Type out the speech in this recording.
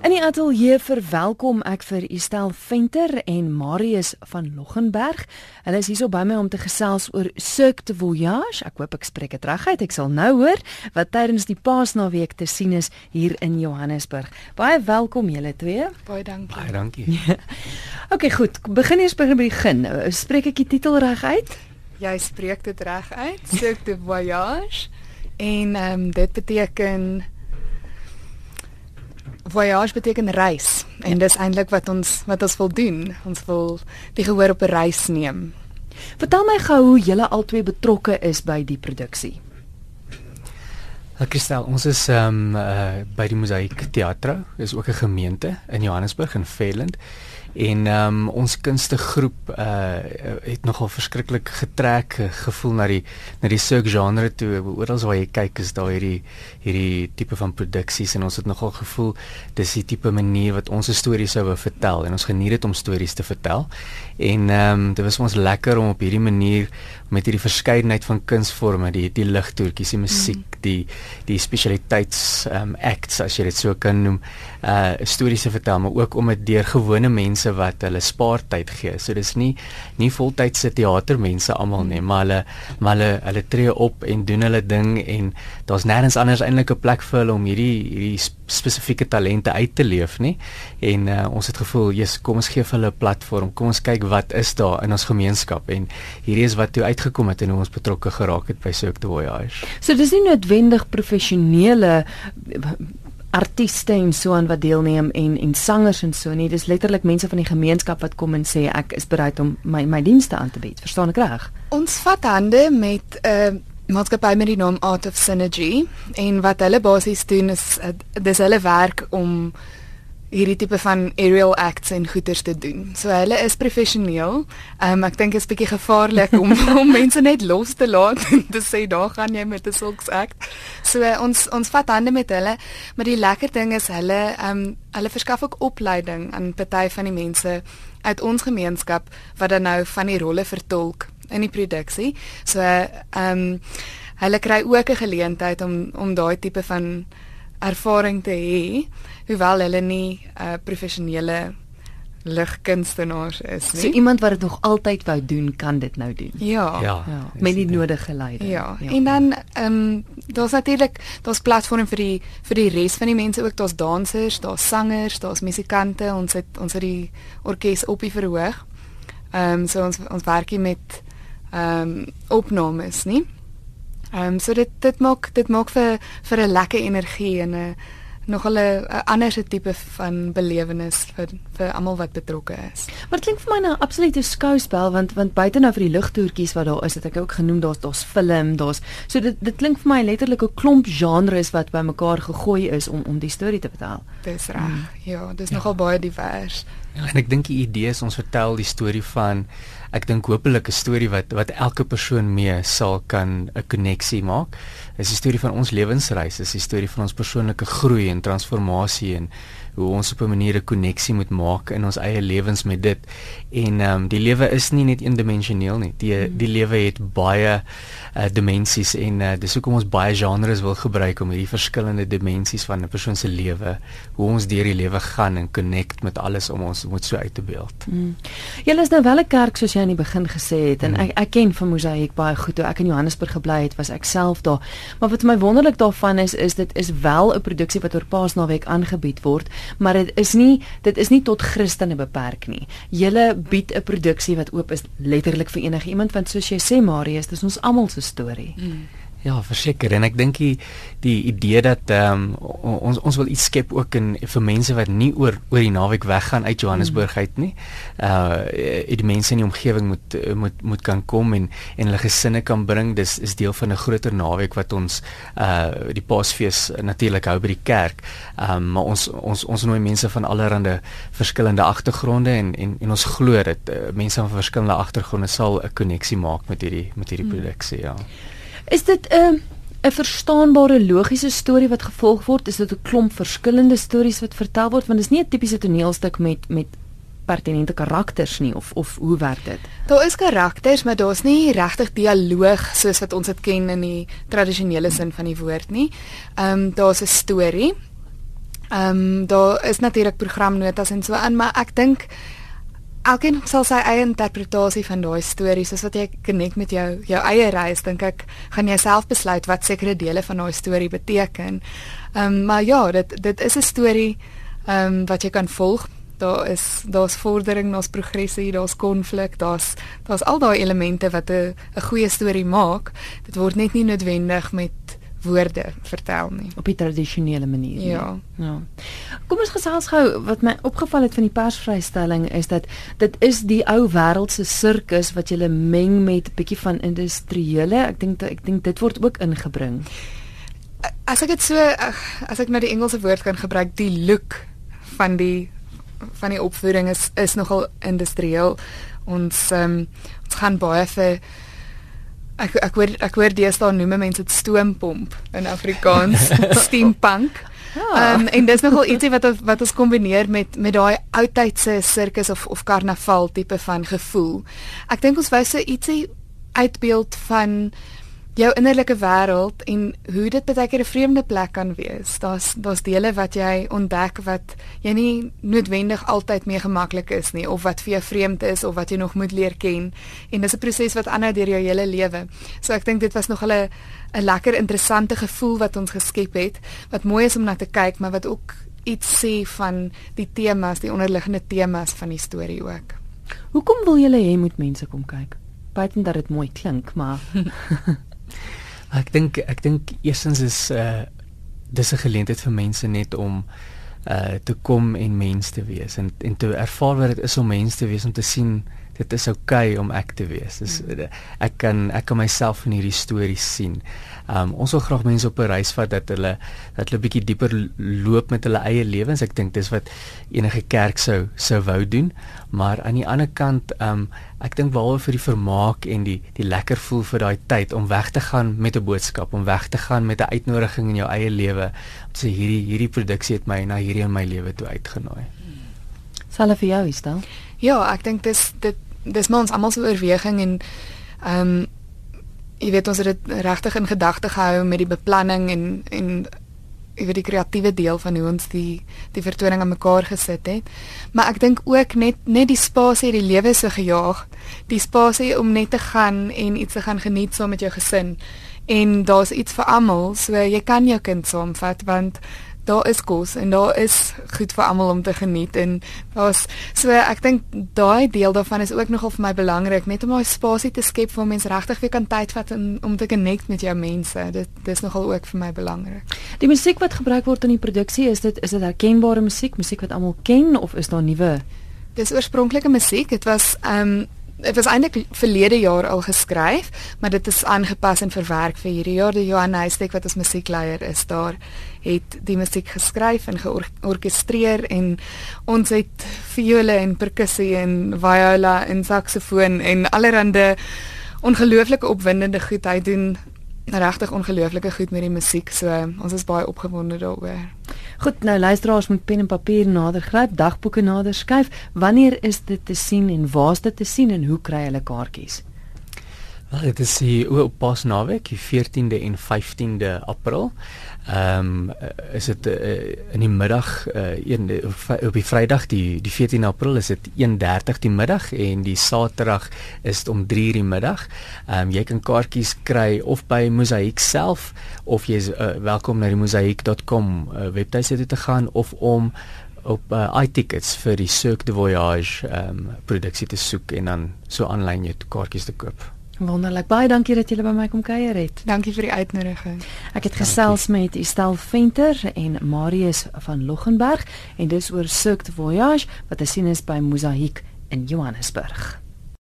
In die ateljee verwelkom ek vir Estel Venter en Marius van Loggenberg. Hulle is hierso by my om te gesels oor Cirque du Voyage. Ek hoop ek spreek dit reg uit. Ek sal nou hoor wat tydens die Paasnaweek te sien is hier in Johannesburg. Baie welkom julle twee. Baie dankie. Baie dankie. okay, goed. Begin eers by die begin. Spreek ek die titel reg uit? Jy spreek dit reg uit. Cirque du Voyage. En ehm um, dit beteken voyage beteken reis en dis eintlik wat ons wat ons wil doen. Ons wil die gehoor op 'n reis neem. Vertel my gou hoe julle albei betrokke is by die produksie. Kristel, ons is ehm um, uh, by die Mosaïek Teatro, is ook 'n gemeente in Johannesburg in Fairland. En um, ons kunstegroep uh het nogal verskriklik getrek gevoel na die na die cirque genre toe. Oral waar jy kyk is daar hierdie hierdie tipe van produksies en ons het nogal gevoel dis die tipe manier wat ons stories sou vertel en ons geniet dit om stories te vertel. En ehm um, dit was ons lekker om op hierdie manier met hierdie verskeidenheid van kunsvorme, die die ligtoertjies, die musiek, mm. die die spesialiteits ehm um, acts as jy dit so kan noem, uh stories te vertel, maar ook om dit deur gewone mense mense wat hulle spaartyd gee. So dis nie nie voltydse teatermense almal nie, maar hulle maar hulle hulle tree op en doen hulle ding en daar's nêrens anders eintlik 'n plek vir hulle om hierdie hierdie spesifieke talente uit te leef nie. En uh, ons het gevoel, "Jesus, kom ons gee vir hulle 'n platform. Kom ons kyk wat is daar in ons gemeenskap." En hierdie is wat toe uitgekom het en hoe ons betrokke geraak het by Soek the Voyage. So dis nie noodwendig professionele artiste en so aan wat deelneem en en sangers en so nie. Dis letterlik mense van die gemeenskap wat kom en sê ek is bereid om my my dienste aan te bied. Verstaan ek reg? Ons vat hande met 'n uh, eh, maatskappy met die naam Art of Synergy en wat hulle basies doen is uh, dis hulle werk om hierdie tipe van aerial acts en goeters te doen. So hulle is professioneel. Um ek dink dit is bietjie gevaarlik om om mense net los te laat en te sê daar gaan jy met 'n sulks act. So uh, ons ons vat hande met hulle, maar die lekker ding is hulle um hulle verskaf ook opleiding aan party van die mense uit ons gemeenskap wat dan nou van die rolle vertolk in die produksie. So uh, um hulle kry ook 'n geleentheid om om daai tipe van ervaring te hê hoewel hulle nie 'n uh, professionele ligkunstenaars is nie. So iemand wat dit nog altyd wou doen, kan dit nou doen. Ja. Ja. ja met die nodige leiding. Ja. ja. En dan ehm um, daar's natuurlik daar's platforms vir die vir die res van die mense ook. Daar's dansers, daar's sangers, daar's musikante. Ons het ons het die orkes op die verhoog. Ehm um, so ons ons werk hier met ehm um, opnames, nie? Ehm um, so dit dit maak dit maak vir vir 'n lekker energie en 'n nog 'n ander tipe van belewenis vir vir almal wat betrokke is. Maar dit klink vir my na 'n absolute skouspel want want buite nou vir die ligtoertjies wat daar is, het ek ook genoem daar's daar's film, daar's so dit dit klink vir my letterlik 'n klomp genres wat bymekaar gegooi is om om die storie te vertel. Dis reg. Hmm. Ja, dis ja. nogal baie divers. Ja, en ek dink die idee is ons vertel die storie van ek dink hopelik 'n storie wat wat elke persoon mee sal kan 'n koneksie maak. Dit is 'n storie van ons lewensreis, dit is 'n storie van ons persoonlike groei en transformasie en hoe ons op 'n manier 'n koneksie moet maak in ons eie lewens met dit. En ehm um, die lewe is nie net eendimensioneel nie. Die hmm. die lewe het baie uh, dimensies en uh, dis hoekom ons baie genres wil gebruik om hierdie verskillende dimensies van 'n persoon se lewe, hoe ons deur die lewe gaan en connect met alles om ons moet so uit te beeld. Hmm. Julle is nou wel 'n kerk soos jy aan die begin gesê het en hmm. ek ek ken van Mosaïek baie goed. Toe ek in Johannesburg gebly het, was ek self daar. Maar wat my wonderlik daarvan is, is dit is wel 'n produksie wat oor Paasnaweek aangebied word maar dit is nie dit is nie tot Christene beperk nie. Julle bied 'n produksie wat oop is letterlik vir enige iemand want soos jy sê Marius, dis ons almal se storie. Mm. Ja, verseker en ek dink die die idee dat ehm um, ons ons wil iets skep ook in vir mense wat nie oor oor die naweek weggaan uit Johannesburg uit nie. Uh die mense in die omgewing moet moet moet kan kom en en hulle gesinne kan bring. Dis is deel van 'n groter naweek wat ons uh die Paasfees natuurlik hou by die kerk. Ehm um, maar ons ons ons nooi mense van allerlei verskillende agtergronde en en en ons glo dat uh, mense van verskillende agtergronde sal 'n koneksie maak met hierdie met hierdie hmm. produksie, ja. Is dit 'n uh, 'n verstaanbare logiese storie wat gevolg word? Is dit 'n klomp verskillende stories wat vertel word? Want dit is nie 'n tipiese toneelstuk met met pertinente karakters nie of of hoe werk dit? Daar is karakters, maar daar's nie regtig dialoog soos wat ons dit ken in die tradisionele sin van die woord nie. Ehm um, daar's 'n storie. Ehm um, daar is natuurlik programnotas en so aan, maar ek dink elkeen sal sy eie interpretasie van daai storie, soos wat jy connect met jou jou eie reis, dink ek, gaan jy self besluit wat sekere dele van daai storie beteken. Ehm um, maar ja, dit dit is 'n storie ehm um, wat jy kan volg. Daar is daar's vordering, daar's progressie, daar's konflik, daar's daar's al daai elemente wat 'n 'n goeie storie maak. Dit word net nie noodwendig met woorde vertel nie. Op die tradisionele manier ja nie. ja. Kom ons gesels gou wat my opgeval het van die persvrystelling is dat dit is die ou wêreldse sirkus wat jy meng met 'n bietjie van industriële. Ek dink ek dink dit word ook ingebring. As ek dit so as ek nou die Engelse woord kan gebruik die look van die van die opvoering is is nogal industrieel. Ons um, ons gaan baie vir ek ek hoor ek hoor deesdae noem mense dit stoompomp in Afrikaans steampunk. Ja. Um, en dis nogal ietsie wat wat ons kombineer met met daai ou tydse sirkus of of karnaval tipe van gevoel. Ek dink ons wou so ietsie uitbeeld van jou innerlike wêreld en hoe dit baie keer 'n vreemde plek kan wees. Daar's daar's dele wat jy ontdek wat jy nie noodwendig altyd mee gemaklik is nie of wat vir jou vreemd is of wat jy nog moet leer ken. En dis 'n proses wat aanhou deur jou hele lewe. So ek dink dit was nog 'n 'n lekker interessante gevoel wat ons geskep het, wat mooi is om na te kyk, maar wat ook iets sê van die temas, die onderliggende temas van die storie ook. Hoekom wil julle hê moet mense kom kyk? Buiten dat dit mooi klink, maar Ek dink ek dink eerstens is uh dis 'n geleentheid vir mense net om uh te kom en mens te wees en en te ervaar wat dit is om mens te wees om te sien dit is oukei okay om ek te wees. Dis hmm. ek kan ek kan myself in hierdie storie sien. Um ons wil graag mense op 'n reis vat dat hulle dat hulle bietjie dieper loop met hulle eie lewens. Ek dink dis wat enige kerk sou sou wou doen. Maar aan die ander kant um ek dink waaroor vir die vermaak en die die lekker voel vir daai tyd om weg te gaan met 'n boodskap, om weg te gaan met 'n uitnodiging in jou eie lewe. Om sê hierdie hierdie produksie het my na hierdie in my lewe toe uitgenooi. Sal vir jou is dan? Ja, ek dink dis dit dis maar ons almal se oorweging en ehm um, jy weet ons het dit regtig in gedagte gehou met die beplanning en en jy weet die kreatiewe deel van hoe ons die die vertoning aan mekaar gesit het. Maar ek dink ook net net die spasie die lewe so gejaag, die spasie om net te gaan en iets te gaan geniet saam met jou gesin. En daar's iets vir almal, so jy kan jou kind saamvat want daar is kos en daar is goed vir almal om te geniet en daar's so ek dink daai deel daarvan is ook nogal vir my belangrik net om 'n spasie te skep waar mense regtig weer kan tyd vat en, om te connect met jou mense. Dit dis nogal ook vir my belangrik. Die musiek wat gebruik word in die produksie, is dit is dit herkenbare musiek, musiek wat almal ken of is daar nuwe? Dis oorspronklike musiek. Dit was ehm um, dit was eintlik verlede jaar al geskryf, maar dit is aangepas en verwerk vir hierdie jaar. Die Johan Huystek wat ons musiekleier is daar, het die musiek geskryf en georkestreer en ons het viole en perkussie en viola en saksofoon en allerlei ongelooflike opwindende goed hy doen regtig ongelooflike goed met die musiek. So ons is baie opgewonde daaroor. Goed, nou luisteraars moet pen en papier nader gryp, dagboeke nader skuif. Wanneer is dit te sien en waar is dit te sien en hoe kry hulle kaartjies? Wel, dit is hier op Paasnaweek, die 14de en 15de April. Ehm um, is dit uh, in die middag uh, op die Vrydag die die 14 April is dit 1:30 die middag en die Saterdag is dit om 3:00 die middag. Ehm um, jy kan kaartjies kry of by Mosaïek self of jy is uh, welkom na die mosaïek.com uh, webtuiste te gaan of om op uh, iTickets vir die Cirque du Voyage ehm um, produksie te soek en dan so aanlyn jou kaartjies te koop. Wonderlik. Baie dankie dat julle by my kom kuier het. Dankie vir die uitnodiging. Ek het gesels met Estel Venter en Marius van Loggenberg en dis oor Cirque du Voyage wat te sien is by Mosaïek in Johannesburg.